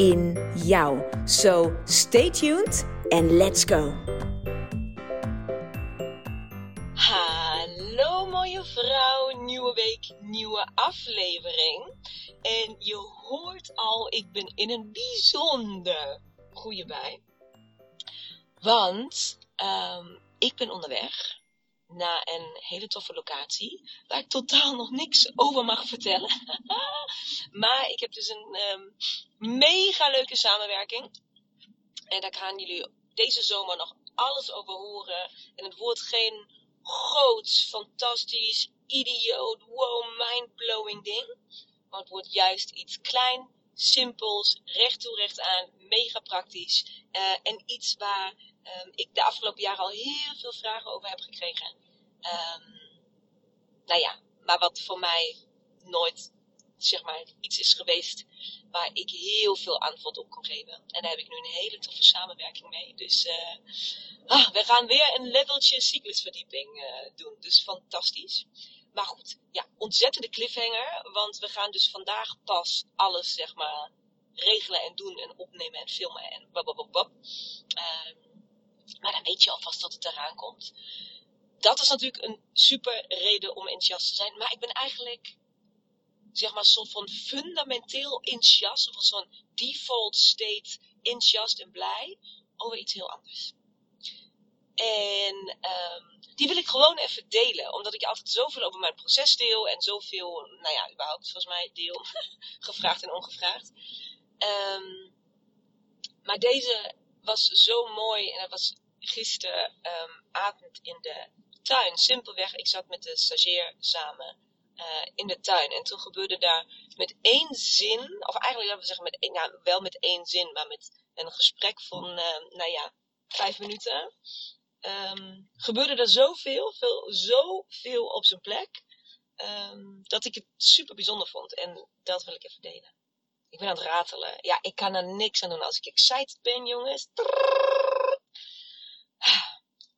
in jou. So stay tuned and let's go. Hallo mooie vrouw, nieuwe week, nieuwe aflevering. En je hoort al, ik ben in een bijzonder goede bij. Want um, ik ben onderweg naar een hele toffe locatie. Waar ik totaal nog niks over mag vertellen. maar ik heb dus een um, mega leuke samenwerking. En daar gaan jullie deze zomer nog alles over horen. En het wordt geen groots, fantastisch, idioot, wow, mindblowing ding. Maar het wordt juist iets klein, simpels, recht toe recht aan, mega praktisch. Uh, en iets waar um, ik de afgelopen jaren al heel veel vragen over heb gekregen. Um, nou ja, maar wat voor mij nooit zeg maar, iets is geweest waar ik heel veel antwoord op kon geven. En daar heb ik nu een hele toffe samenwerking mee. Dus uh, ah, we gaan weer een leveltje cyclusverdieping uh, doen. Dus fantastisch. Maar goed, ja, ontzettende cliffhanger. Want we gaan dus vandaag pas alles, zeg maar, regelen en doen en opnemen en filmen en. Uh, maar dan weet je alvast dat het eraan komt. Dat is natuurlijk een super reden om enthousiast te zijn. Maar ik ben eigenlijk zeg maar, soort van fundamenteel enthousiast, of soort default state enthousiast en blij over iets heel anders. En um, die wil ik gewoon even delen, omdat ik altijd zoveel over mijn proces deel en zoveel, nou ja, überhaupt volgens mij deel, gevraagd en ongevraagd. Um, maar deze was zo mooi en dat was gisteravond um, in de tuin. Simpelweg, ik zat met de stagiair samen uh, in de tuin. En toen gebeurde daar met één zin, of eigenlijk laten we zeggen met nou, wel met één zin, maar met een gesprek van, uh, nou ja, vijf minuten. Um, gebeurde er zoveel, veel, zoveel op zijn plek, um, dat ik het super bijzonder vond. En dat wil ik even delen. Ik ben aan het ratelen. Ja, ik kan er niks aan doen als ik excited ben, jongens.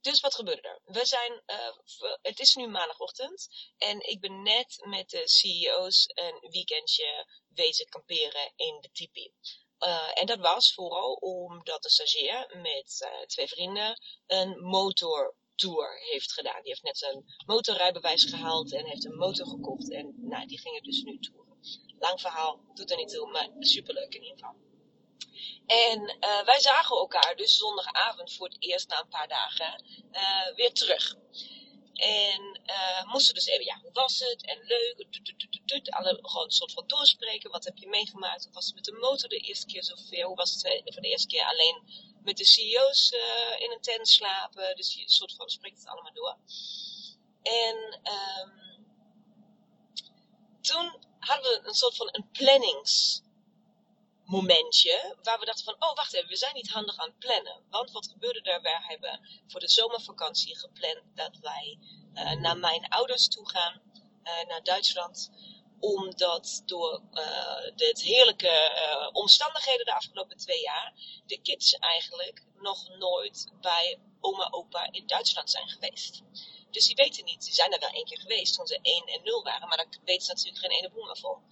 Dus wat gebeurde er? We zijn, uh, het is nu maandagochtend en ik ben net met de CEO's een weekendje wezen kamperen in de tipi. Uh, en dat was vooral omdat de stagiair met uh, twee vrienden een motortour heeft gedaan. Die heeft net zijn motorrijbewijs gehaald en heeft een motor gekocht. En nou, die gingen dus nu toeren. Lang verhaal, doet er niet toe, maar superleuk in ieder geval. En uh, wij zagen elkaar dus zondagavond voor het eerst na een paar dagen uh, weer terug. En uh, moesten dus even, ja, hoe was het? En leuk, alle gewoon een soort van doorspreken. Wat heb je meegemaakt? Hoe was het met de motor de eerste keer zoveel? Hoe was het voor de eerste keer alleen met de CEO's in een tent slapen? Dus je soort van spreekt het allemaal door. En um, toen hadden we een soort van een plannings momentje waar we dachten van, oh wacht even, we zijn niet handig aan het plannen. Want wat gebeurde er? Wij hebben voor de zomervakantie gepland dat wij uh, naar mijn ouders toe gaan, uh, naar Duitsland. Omdat door de heerlijke omstandigheden de afgelopen twee jaar, de kids eigenlijk nog nooit bij oma opa in Duitsland zijn geweest. Dus die weten niet, die zijn er wel één keer geweest toen ze 1 en 0 waren, maar daar weten ze natuurlijk geen ene boel meer van.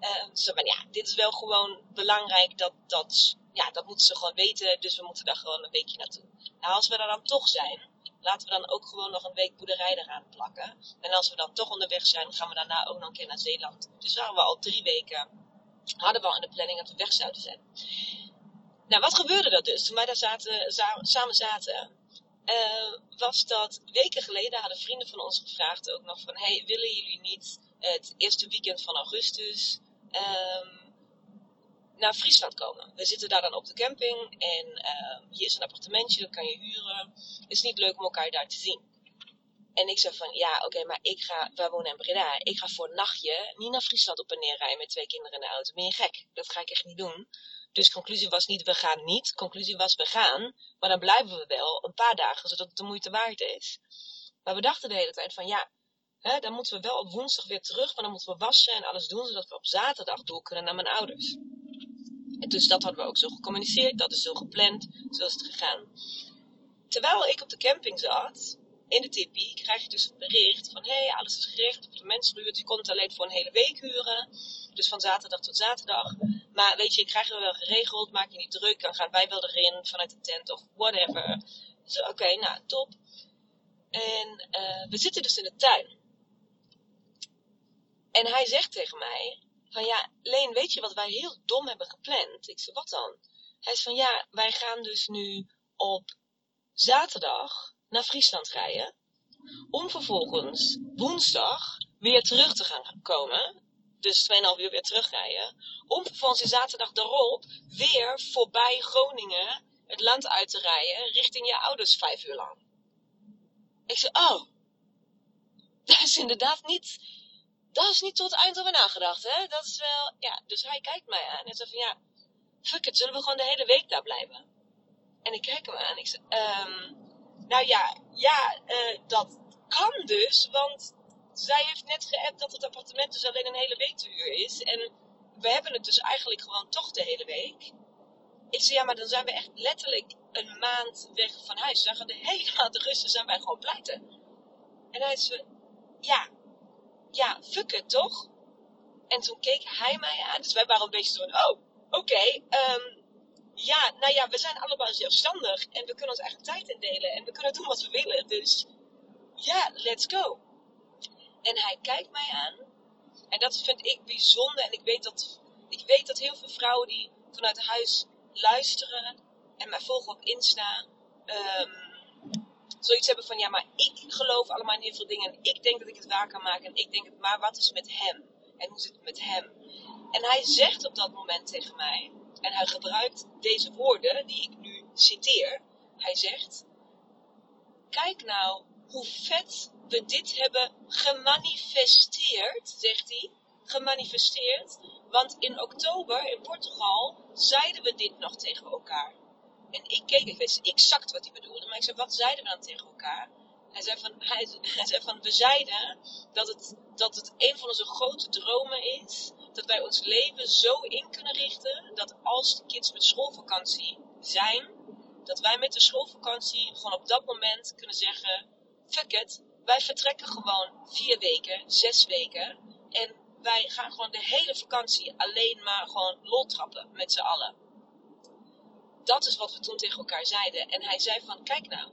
Uh, zo van, ja, dit is wel gewoon belangrijk dat, dat, ja, dat moeten ze gewoon weten. Dus we moeten daar gewoon een weekje naartoe. Nou, als we er dan toch zijn, laten we dan ook gewoon nog een week boerderij eraan plakken. En als we dan toch onderweg zijn, gaan we daarna ook nog een keer naar Zeeland. Dus waren we al drie weken, hadden we al in de planning dat we weg zouden zijn. Nou, wat gebeurde er dus toen wij daar zaten, samen zaten? Uh, was dat weken geleden hadden vrienden van ons gevraagd ook nog van, hey, willen jullie niet het eerste weekend van augustus um, naar Friesland komen. We zitten daar dan op de camping en uh, hier is een appartementje, dat kan je huren. Het is niet leuk om elkaar daar te zien. En ik zei van, ja, oké, maar ik ga, wij wonen in Breda, ik ga voor een nachtje niet naar Friesland op en neer rijden met twee kinderen in de auto. Ben je gek? Dat ga ik echt niet doen. Dus conclusie was niet, we gaan niet. Conclusie was, we gaan. Maar dan blijven we wel een paar dagen, zodat het de moeite waard is. Maar we dachten de hele tijd van, ja, hè, dan moeten we wel op woensdag weer terug. Maar dan moeten we wassen en alles doen, zodat we op zaterdag door kunnen naar mijn ouders. En dus dat hadden we ook zo gecommuniceerd. Dat is zo gepland. Zo is het gegaan. Terwijl ik op de camping zat, in de tipi, krijg je dus een bericht van, hé, hey, alles is geregeld, op de mensen gehuurd. Je kon het alleen voor een hele week huren. Dus van zaterdag tot zaterdag. Maar weet je, ik krijg het wel geregeld, maak je niet druk. Dan gaan wij wel erin vanuit de tent of whatever. Dus oké, nou, top. En uh, we zitten dus in de tuin. En hij zegt tegen mij, van ja, Leen, weet je wat wij heel dom hebben gepland? Ik zeg, wat dan? Hij is van ja, wij gaan dus nu op zaterdag naar Friesland rijden. Om vervolgens woensdag weer terug te gaan komen. Dus 2,5 uur weer terugrijden. Om vervolgens de zaterdag daarop weer voorbij Groningen het land uit te rijden. Richting je ouders vijf uur lang. Ik zeg, oh. Dat is inderdaad niet dat is niet tot eind over nagedacht, hè? Dat is wel, ja. Dus hij kijkt mij aan en zegt van, ja, fuck it, zullen we gewoon de hele week daar blijven? En ik kijk hem aan ik zeg, um, nou ja, ja, uh, dat kan dus, want zij heeft net geappt dat het appartement dus alleen een hele week te huur is. En we hebben het dus eigenlijk gewoon toch de hele week. Ik zeg, ja, maar dan zijn we echt letterlijk een maand weg van huis. Dan gaan de hele maand rusten, zijn wij gewoon pleiten. En hij zei, ja, ja, fuck het toch? En toen keek hij mij aan. Dus wij waren een beetje zo oh, oké. Okay, um, ja, nou ja, we zijn allebei zelfstandig. En we kunnen ons eigen tijd indelen. En we kunnen doen wat we willen. Dus ja, let's go. En hij kijkt mij aan. En dat vind ik bijzonder. En ik weet dat, ik weet dat heel veel vrouwen die vanuit huis luisteren en mij volgen op Insta. Um, zoiets hebben van, ja, maar ik geloof allemaal in heel veel dingen. En ik denk dat ik het waar kan maken. En ik denk, maar wat is met hem? En hoe zit het met hem? En hij zegt op dat moment tegen mij, en hij gebruikt deze woorden die ik nu citeer. Hij zegt, kijk nou hoe vet we dit hebben gemanifesteerd, zegt hij. Gemanifesteerd. Want in oktober in Portugal zeiden we dit nog tegen elkaar. En ik keek, ik exact wat hij bedoelde. Maar ik zei, wat zeiden we dan tegen elkaar? Hij zei van, hij, hij zei van we zeiden dat het, dat het een van onze grote dromen is. Dat wij ons leven zo in kunnen richten. Dat als de kids met schoolvakantie zijn. Dat wij met de schoolvakantie gewoon op dat moment kunnen zeggen. Fuck it. Wij vertrekken gewoon vier weken, zes weken. En wij gaan gewoon de hele vakantie alleen maar gewoon lol trappen met z'n allen dat is wat we toen tegen elkaar zeiden. En hij zei van, kijk nou,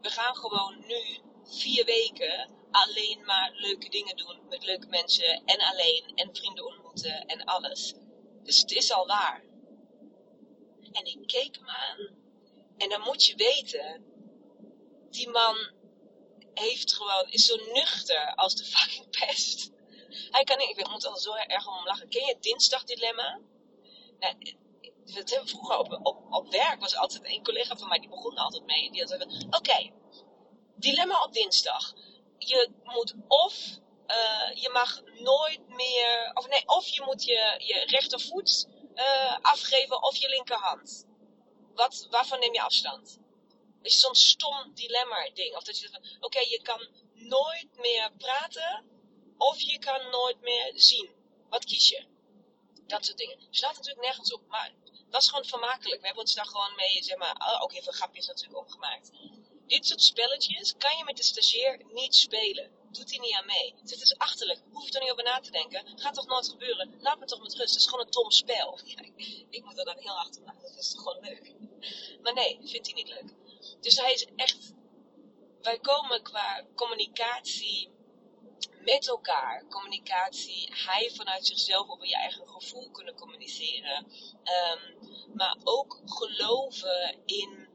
we gaan gewoon nu vier weken alleen maar leuke dingen doen met leuke mensen en alleen en vrienden ontmoeten en alles. Dus het is al waar. En ik keek hem aan en dan moet je weten, die man heeft gewoon, is zo nuchter als de fucking pest. Hij kan niet, ik moet al zo erg om lachen. Ken je het dinsdagdilemma? Nou, dat hebben vroeger op, op, op werk was altijd een collega van mij die begon er altijd mee. Die had Oké, dilemma op dinsdag. Je moet of uh, je mag nooit meer, of nee, of je moet je, je rechtervoet uh, afgeven of je linkerhand. Wat, waarvan neem je afstand? Is zo'n stom dilemma ding. Of dat je van, oké, je kan nooit meer praten of je kan nooit meer zien. Wat kies je? Dat soort dingen. Slaat natuurlijk nergens op, maar dat is gewoon vermakelijk. We hebben ons daar gewoon mee, zeg maar, oh, ook even grapjes natuurlijk opgemaakt. Dit soort spelletjes kan je met de stagiair niet spelen. Doet hij niet aan mee. Het is achterlijk. Hoef je er niet over na te denken. Gaat toch nooit gebeuren. Laat me toch met rust. Het is gewoon een dom spel. ik moet er dan heel achter maken. Dat is toch gewoon leuk. Maar nee, vindt hij niet leuk. Dus hij is echt. Wij komen qua communicatie met elkaar. Communicatie, hij vanuit zichzelf over je eigen gevoel kunnen communiceren. Um, maar ook geloven in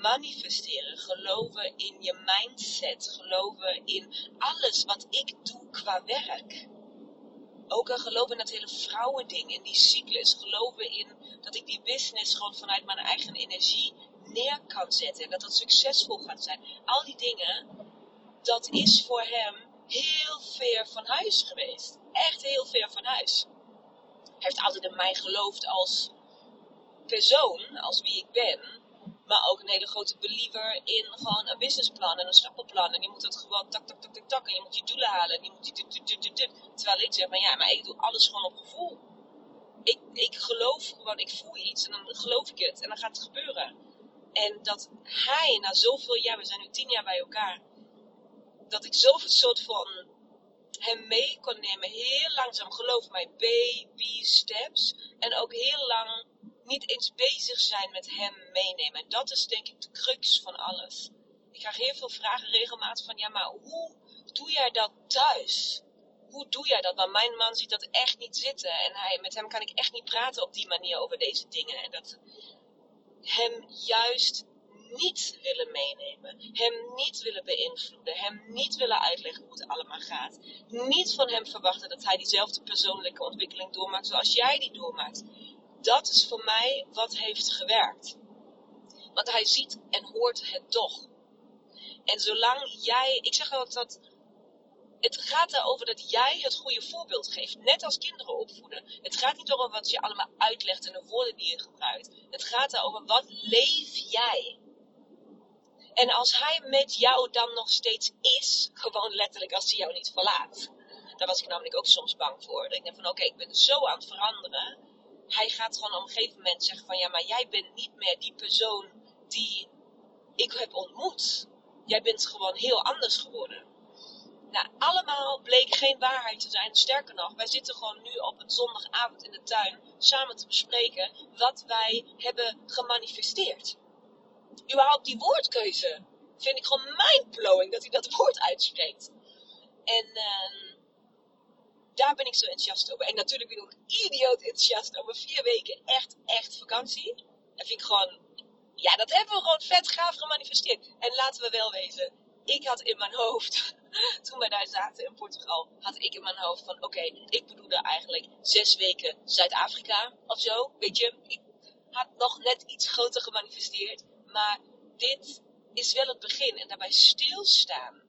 manifesteren, geloven in je mindset, geloven in alles wat ik doe qua werk. Ook een geloven in dat hele vrouwending, in die cyclus. Geloven in dat ik die business gewoon vanuit mijn eigen energie neer kan zetten. En dat dat succesvol gaat zijn. Al die dingen, dat is voor hem heel ver van huis geweest. Echt heel ver van huis. Hij heeft altijd in mij geloofd als persoon, als wie ik ben, maar ook een hele grote believer in gewoon een businessplan en een stappenplan. En je moet het gewoon tak, tak, tak, tak, tak. En je moet je doelen halen. En je moet dit, dit, dit, dit, dit. Terwijl ik zeg, maar ja, maar ik doe alles gewoon op gevoel. Ik, ik geloof gewoon, ik voel iets en dan geloof ik het. En dan gaat het gebeuren. En dat hij na zoveel jaar, we zijn nu tien jaar bij elkaar, dat ik zoveel soort van hem mee kon nemen. Heel langzaam, geloof mij, baby steps. En ook heel lang niet eens bezig zijn met hem meenemen. Dat is denk ik de crux van alles. Ik krijg heel veel vragen regelmatig van, ja, maar hoe doe jij dat thuis? Hoe doe jij dat? Maar mijn man ziet dat echt niet zitten. En hij, met hem kan ik echt niet praten op die manier over deze dingen. En dat hem juist niet willen meenemen. Hem niet willen beïnvloeden. Hem niet willen uitleggen hoe het allemaal gaat. Niet van hem verwachten dat hij diezelfde persoonlijke ontwikkeling doormaakt zoals jij die doormaakt dat is voor mij wat heeft gewerkt. Want hij ziet en hoort het toch. En zolang jij, ik zeg ook dat het gaat erover dat jij het goede voorbeeld geeft. Net als kinderen opvoeden. Het gaat niet over wat je allemaal uitlegt en de woorden die je gebruikt. Het gaat erover wat leef jij. En als hij met jou dan nog steeds is, gewoon letterlijk als hij jou niet verlaat. Daar was ik namelijk ook soms bang voor. Ik denk van oké, ik ben zo aan het veranderen hij gaat gewoon op een gegeven moment zeggen van ja, maar jij bent niet meer die persoon die ik heb ontmoet. Jij bent gewoon heel anders geworden. Nou, allemaal bleek geen waarheid te zijn. Sterker nog, wij zitten gewoon nu op een zondagavond in de tuin samen te bespreken wat wij hebben gemanifesteerd. Überhaupt die woordkeuze vind ik gewoon mindblowing dat hij dat woord uitspreekt. En uh, daar ben ik zo enthousiast over. En natuurlijk ben ik idioot enthousiast over vier weken echt, echt vakantie. Dat vind ik gewoon, ja, dat hebben we gewoon vet gaaf gemanifesteerd. En laten we wel wezen, ik had in mijn hoofd, toen wij daar zaten in Portugal, had ik in mijn hoofd van, oké, ik bedoelde eigenlijk zes weken Zuid-Afrika of zo. Weet je, ik had nog net iets groter gemanifesteerd. Maar dit is wel het begin. En daarbij stilstaan.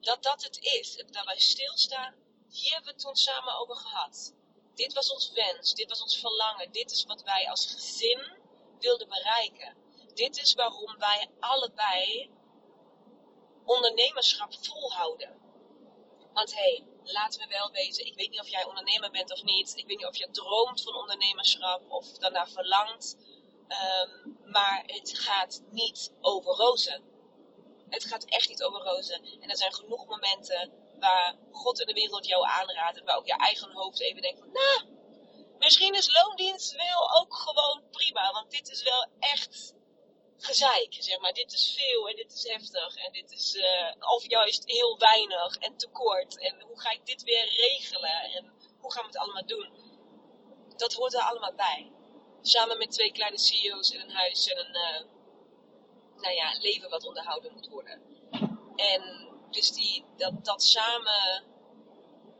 Dat dat het is. Daarbij stilstaan hier hebben we het toen samen over gehad. Dit was ons wens, dit was ons verlangen, dit is wat wij als gezin wilden bereiken. Dit is waarom wij allebei ondernemerschap volhouden. Want hé, hey, laten we wel wezen, ik weet niet of jij ondernemer bent of niet. Ik weet niet of je droomt van ondernemerschap of daarna verlangt. Ehm, maar het gaat niet over rozen. Het gaat echt niet over rozen. En er zijn genoeg momenten waar God in de wereld jou aanraadt. En waar ook je eigen hoofd even denkt van, nou, misschien is loondienst wel ook gewoon prima. Want dit is wel echt gezeik, zeg maar. Dit is veel en dit is heftig en dit is, uh, of juist heel weinig en tekort. En hoe ga ik dit weer regelen en hoe gaan we het allemaal doen? Dat hoort er allemaal bij. Samen met twee kleine CEO's in een huis en een, uh, nou ja, leven wat onderhouden moet worden. En dus die, dat, dat samen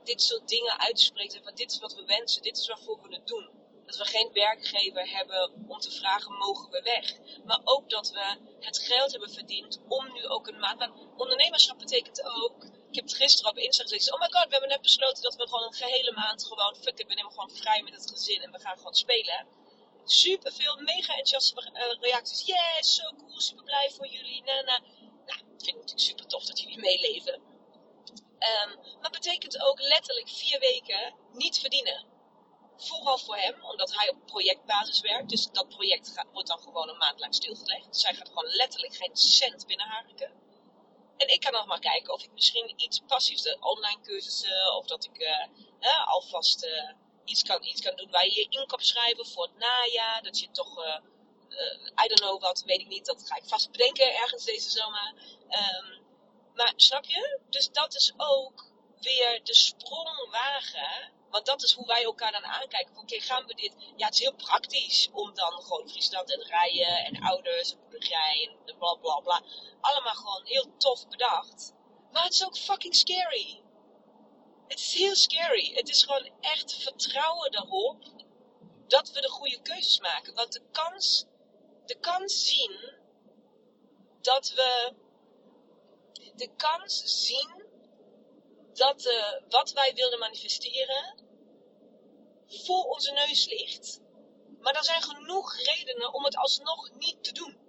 dit soort dingen uitspreekt. En van dit is wat we wensen, dit is waarvoor we het doen. Dat we geen werkgever hebben om te vragen, mogen we weg? Maar ook dat we het geld hebben verdiend om nu ook een maand... Ondernemerschap betekent ook... Ik heb het gisteren op Insta gezegd. Oh my god, we hebben net besloten dat we gewoon een gehele maand gewoon... Fuck we nemen gewoon vrij met het gezin en we gaan gewoon spelen. Super veel mega enthousiaste eh, reacties. Yes, zo cool, super blij voor jullie. Na, na vind het natuurlijk super tof dat jullie meeleven. Um, maar betekent ook letterlijk vier weken niet verdienen. Vooral voor hem, omdat hij op projectbasis werkt. Dus dat project wordt dan gewoon een maand lang stilgelegd. Dus gaat gewoon letterlijk geen cent binnenharken. En ik kan nog maar kijken of ik misschien iets passiefs, de online cursussen, of dat ik uh, alvast uh, iets, kan, iets kan doen waar je je in schrijven voor het najaar. Dat je toch uh, I don't know wat, weet ik niet. Dat ga ik vast bedenken ergens deze zomer. Um, maar snap je? Dus dat is ook weer de sprong wagen. Want dat is hoe wij elkaar dan aankijken. Oké, gaan we dit... Ja, het is heel praktisch om dan gewoon Friesland en rijden en ouders en boerderij en bla bla bla. Allemaal gewoon heel tof bedacht. Maar het is ook fucking scary. Het is heel scary. Het is gewoon echt vertrouwen erop dat we de goede keuzes maken. Want de kans de kans zien dat we de kans zien dat wat wij wilden manifesteren voor onze neus ligt. Maar er zijn genoeg redenen om het alsnog niet te doen.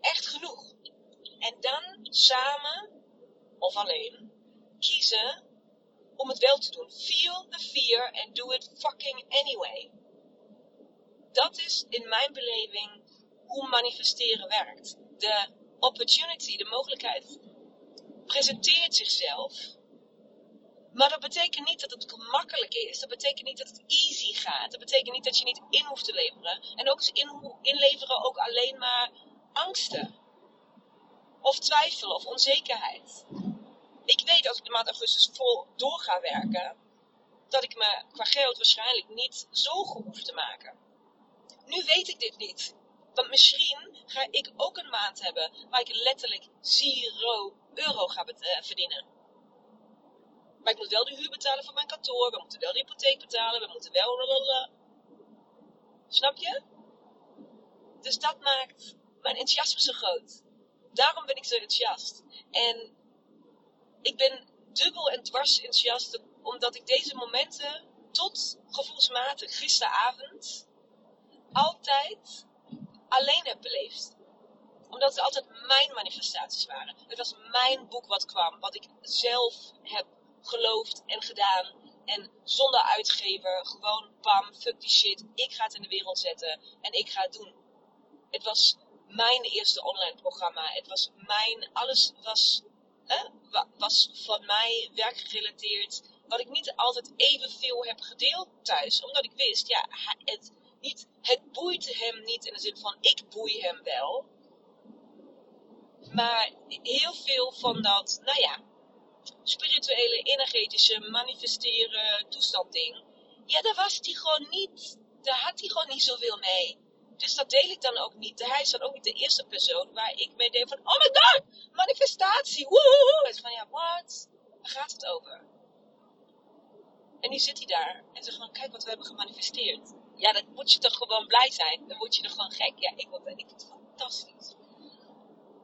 Echt genoeg. En dan samen of alleen kiezen om het wel te doen. Feel the fear and do it fucking anyway. Dat is in mijn beleving hoe manifesteren werkt. De opportunity, de mogelijkheid, presenteert zichzelf. Maar dat betekent niet dat het gemakkelijk is. Dat betekent niet dat het easy gaat. Dat betekent niet dat je niet in hoeft te leveren. En ook in, inleveren ook alleen maar angsten. Of twijfel of onzekerheid. Ik weet als ik de maand augustus vol door ga werken, dat ik me qua geld waarschijnlijk niet zo goed hoef te maken. Nu weet ik dit niet. Want misschien ga ik ook een maand hebben waar ik letterlijk zero euro ga eh, verdienen. Maar ik moet wel de huur betalen van mijn kantoor. We moeten wel de hypotheek betalen. We moeten wel... Snap je? Dus dat maakt mijn enthousiasme zo groot. Daarom ben ik zo enthousiast. En ik ben dubbel en dwars enthousiast omdat ik deze momenten tot gevoelsmatig gisteravond altijd alleen heb beleefd. Omdat het altijd mijn manifestaties waren. Het was mijn boek wat kwam, wat ik zelf heb geloofd en gedaan. En zonder uitgever, gewoon bam, fuck die shit. Ik ga het in de wereld zetten en ik ga het doen. Het was mijn eerste online programma. Het was mijn, alles was, eh, was van mij werkgerelateerd. Wat ik niet altijd evenveel heb gedeeld thuis. Omdat ik wist, ja, het, niet, het boeit hem niet in de zin van ik boei hem wel. Maar heel veel van dat, nou ja, spirituele, energetische, manifesteren toestand ding. Ja, daar was hij gewoon niet, daar had hij gewoon niet zoveel mee. Dus dat deel ik dan ook niet. Hij is dan ook niet de eerste persoon waar ik mee denk van, oh my god, manifestatie, woehoe. Is van, ja, wat? Waar gaat het over? En nu zit hij daar en zegt van, kijk wat we hebben gemanifesteerd. Ja, dan moet je toch gewoon blij zijn. Dan word je er gewoon gek. Ja, ik, ik vind het fantastisch.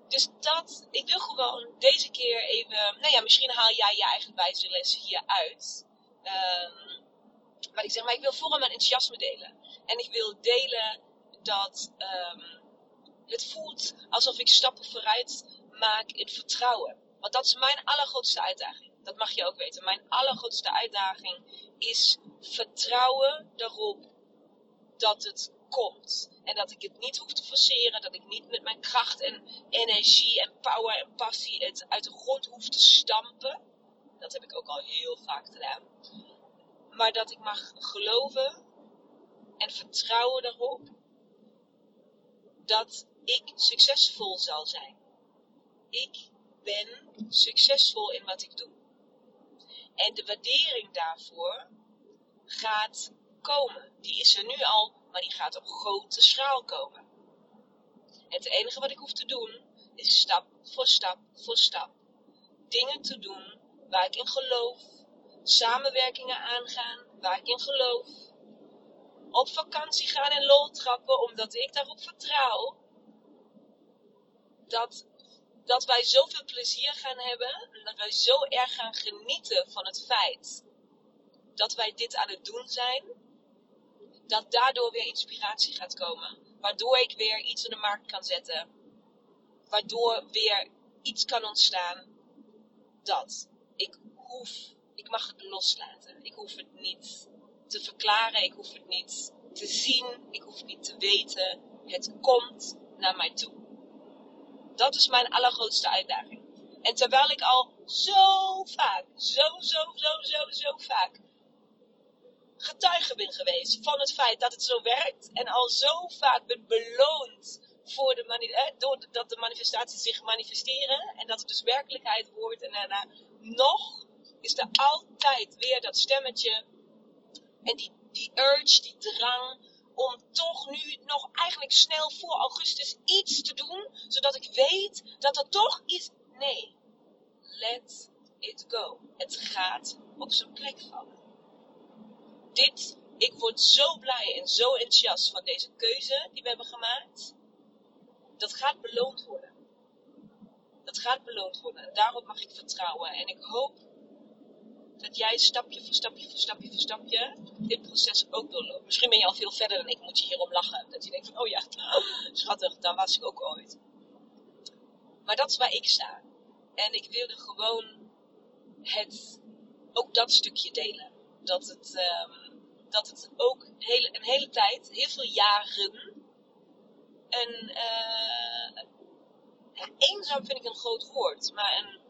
Dus dat, ik wil gewoon deze keer even, nou ja, misschien haal jij je eigen wijze hier uit. Um, maar ik zeg, maar ik wil vooral mijn enthousiasme delen. En ik wil delen dat um, het voelt alsof ik stappen vooruit maak in vertrouwen. Want dat is mijn allergrootste uitdaging. Dat mag je ook weten. Mijn allergrootste uitdaging is vertrouwen erop dat het komt. En dat ik het niet hoef te forceren. Dat ik niet met mijn kracht en energie en power en passie het uit de grond hoef te stampen. Dat heb ik ook al heel vaak gedaan. Maar dat ik mag geloven en vertrouwen erop dat ik succesvol zal zijn. Ik ben succesvol in wat ik doe. En de waardering daarvoor gaat komen. Die is er nu al, maar die gaat op grote schaal komen. En het enige wat ik hoef te doen, is stap voor stap voor stap dingen te doen waar ik in geloof, samenwerkingen aangaan waar ik in geloof, op vakantie gaan en lol trappen, omdat ik daarop vertrouw dat, dat wij zoveel plezier gaan hebben en dat wij zo erg gaan genieten van het feit dat wij dit aan het doen zijn, dat daardoor weer inspiratie gaat komen. Waardoor ik weer iets in de markt kan zetten. Waardoor weer iets kan ontstaan. Dat. Ik hoef, ik mag het loslaten. Ik hoef het niet te verklaren. Ik hoef het niet te zien. Ik hoef het niet te weten. Het komt naar mij toe. Dat is mijn allergrootste uitdaging. En terwijl ik al zo vaak, zo, zo, zo, zo, zo vaak getuige ben geweest van het feit dat het zo werkt. En al zo vaak ben beloond voor de eh, de manifestaties zich manifesteren. En dat het dus werkelijkheid wordt. En daarna nog is er altijd weer dat stemmetje. En die, die urge, die drang om toch nu nog eigenlijk snel voor augustus iets te doen. Zodat ik weet dat er toch iets... Nee, let it go. Het gaat op zijn plek vallen dit, ik word zo blij en zo enthousiast van deze keuze die we hebben gemaakt. Dat gaat beloond worden. Dat gaat beloond worden. En daarop mag ik vertrouwen. En ik hoop dat jij stapje voor stapje voor stapje voor stapje dit proces ook doorloopt. Misschien ben je al veel verder dan ik, moet je hierom lachen. Dat je denkt van, oh ja, schattig, daar was ik ook ooit. Maar dat is waar ik sta. En ik wilde gewoon het, ook dat stukje delen. Dat het, um, dat het ook hele, een hele tijd, heel veel jaren, een, uh, ja, eenzaam vind ik een groot woord, maar een,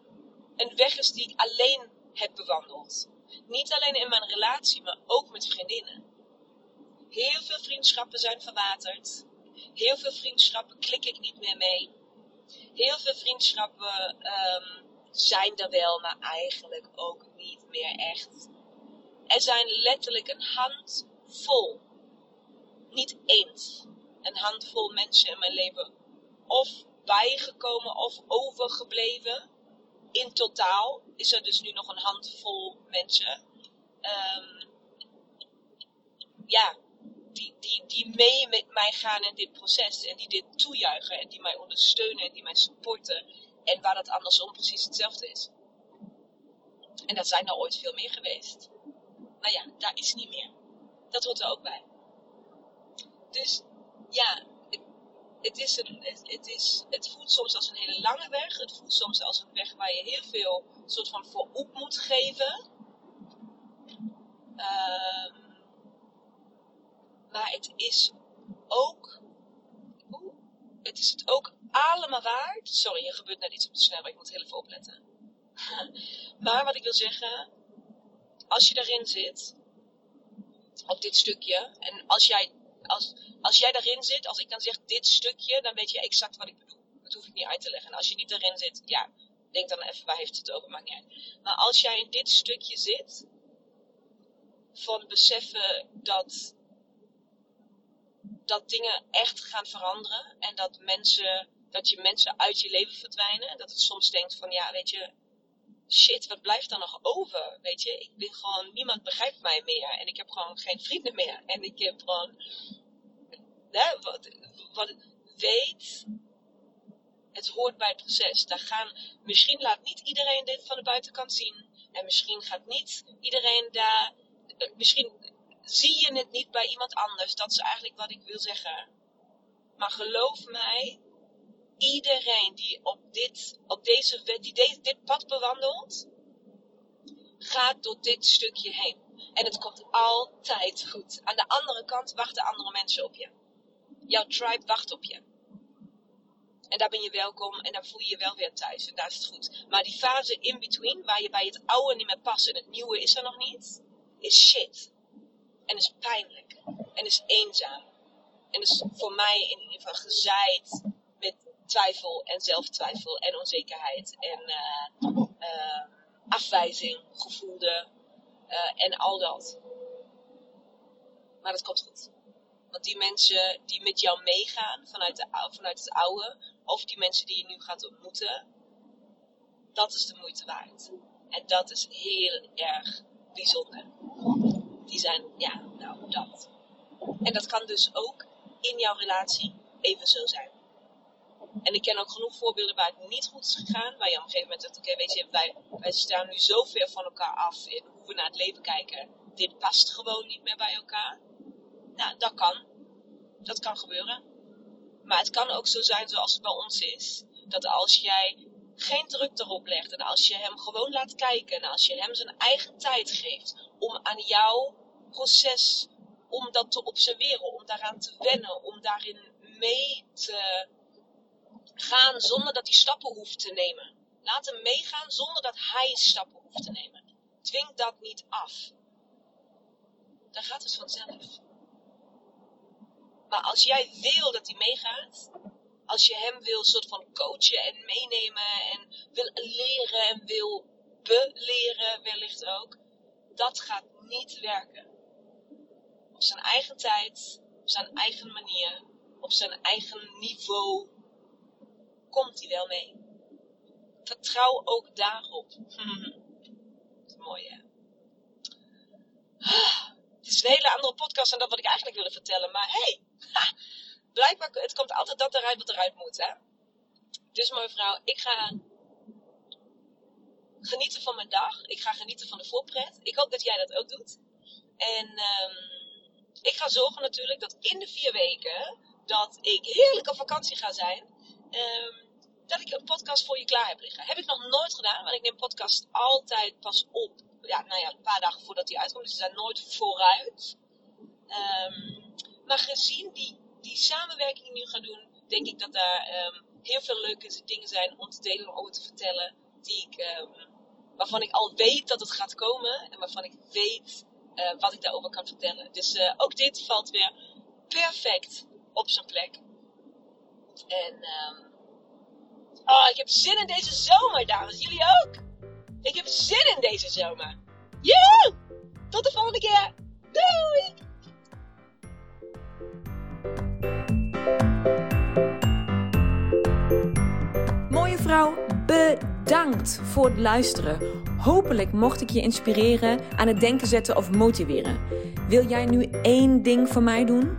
een weg is die ik alleen heb bewandeld. Niet alleen in mijn relatie, maar ook met vriendinnen. Heel veel vriendschappen zijn verwaterd. Heel veel vriendschappen klik ik niet meer mee. Heel veel vriendschappen um, zijn er wel, maar eigenlijk ook niet meer echt. Er zijn letterlijk een handvol, niet eens, een handvol mensen in mijn leven of bijgekomen of overgebleven in totaal is er dus nu nog een handvol mensen. Um, ja, die, die, die mee met mij gaan in dit proces. En die dit toejuichen. En die mij ondersteunen. En die mij supporten. En waar dat andersom precies hetzelfde is. En dat zijn er ooit veel meer geweest. Maar ja, daar is niet meer. Dat hoort er ook bij. Dus ja, het, is een, het, is, het voelt soms als een hele lange weg. Het voelt soms als een weg waar je heel veel soort van voor op moet geven. Uh, maar het is ook. Het is het ook allemaal waard. Sorry, er gebeurt net iets op de snelweg. Ik moet heel even opletten. maar wat ik wil zeggen. Als je daarin zit. Op dit stukje. En als jij. Als, als jij daarin zit, als ik dan zeg dit stukje, dan weet je exact wat ik bedoel. Dat hoef ik niet uit te leggen. En als je niet erin zit, ja, denk dan even waar heeft het over, maakt niet uit. Maar als jij in dit stukje zit, van beseffen dat, dat dingen echt gaan veranderen en dat mensen, dat je mensen uit je leven verdwijnen. Dat het soms denkt van, ja, weet je, shit, wat blijft er nog over? Weet je, ik ben gewoon, niemand begrijpt mij meer en ik heb gewoon geen vrienden meer. En ik heb gewoon hè, wat, wat weet, het hoort bij het proces. Daar gaan, misschien laat niet iedereen dit van de buitenkant zien. En misschien gaat niet iedereen daar, misschien zie je het niet bij iemand anders. Dat is eigenlijk wat ik wil zeggen. Maar geloof mij, iedereen die op dit, op deze, die deze, dit pad bewandelt, gaat door dit stukje heen. En het komt altijd goed. Aan de andere kant wachten andere mensen op je. Jouw tribe wacht op je. En daar ben je welkom en daar voel je je wel weer thuis. En daar is het goed. Maar die fase in between, waar je bij het oude niet meer past en het nieuwe is er nog niet, is shit. En is pijnlijk. En is eenzaam. En is voor mij in ieder geval gezaaid twijfel en zelftwijfel en onzekerheid. En uh, uh, afwijzing, gevoelde uh, en al dat. Maar dat komt goed. Want die mensen die met jou meegaan vanuit, de, vanuit het oude, of die mensen die je nu gaat ontmoeten, dat is de moeite waard. En dat is heel erg bijzonder. Die zijn, ja, nou, dat. En dat kan dus ook in jouw relatie even zo zijn. En ik ken ook genoeg voorbeelden waar het niet goed is gegaan. Waar je op een gegeven moment zegt, oké, weet je, wij, wij staan nu zo ver van elkaar af in hoe we naar het leven kijken. Dit past gewoon niet meer bij elkaar. Nou, dat kan. Dat kan gebeuren. Maar het kan ook zo zijn zoals het bij ons is. Dat als jij geen druk erop legt en als je hem gewoon laat kijken en als je hem zijn eigen tijd geeft om aan jouw proces, om dat te observeren, om daaraan te wennen, om daarin mee te gaan zonder dat hij stappen hoeft te nemen. Laat hem meegaan zonder dat hij stappen hoeft te nemen. Dwing dat niet af. Dan gaat het vanzelf. Maar als jij wil dat hij meegaat, als je hem wil soort van coachen en meenemen en wil leren en wil beleren wellicht ook, dat gaat niet werken. Op zijn eigen tijd, op zijn eigen manier, op zijn eigen niveau komt hij wel mee. Vertrouw ook daarop. is mooi hè. Het is een hele andere podcast dan dat wat ik eigenlijk wilde vertellen. Maar hey, blijkbaar, het komt altijd dat eruit wat eruit moet, hè. Dus mevrouw, ik ga genieten van mijn dag. Ik ga genieten van de voorpret. Ik hoop dat jij dat ook doet. En um, ik ga zorgen natuurlijk dat in de vier weken dat ik heerlijk op vakantie ga zijn. Um, dat ik een podcast voor je klaar heb liggen. Heb ik nog nooit gedaan, want ik neem podcast altijd pas op. Ja, nou ja, een paar dagen voordat die uitkomt. Dus zijn nooit vooruit. Um, maar gezien die, die samenwerking nu ga doen, denk ik dat daar um, heel veel leuke dingen zijn om te delen, om over te vertellen. Die ik, um, waarvan ik al weet dat het gaat komen en waarvan ik weet uh, wat ik daarover kan vertellen. Dus uh, ook dit valt weer perfect op zijn plek. En oh, ik heb zin in deze zomer, dames. Jullie ook? Ik heb zin in deze zomer. Joehoe! Tot de volgende keer. Doei! Mooie vrouw, bedankt voor het luisteren. Hopelijk mocht ik je inspireren, aan het denken zetten of motiveren. Wil jij nu één ding voor mij doen?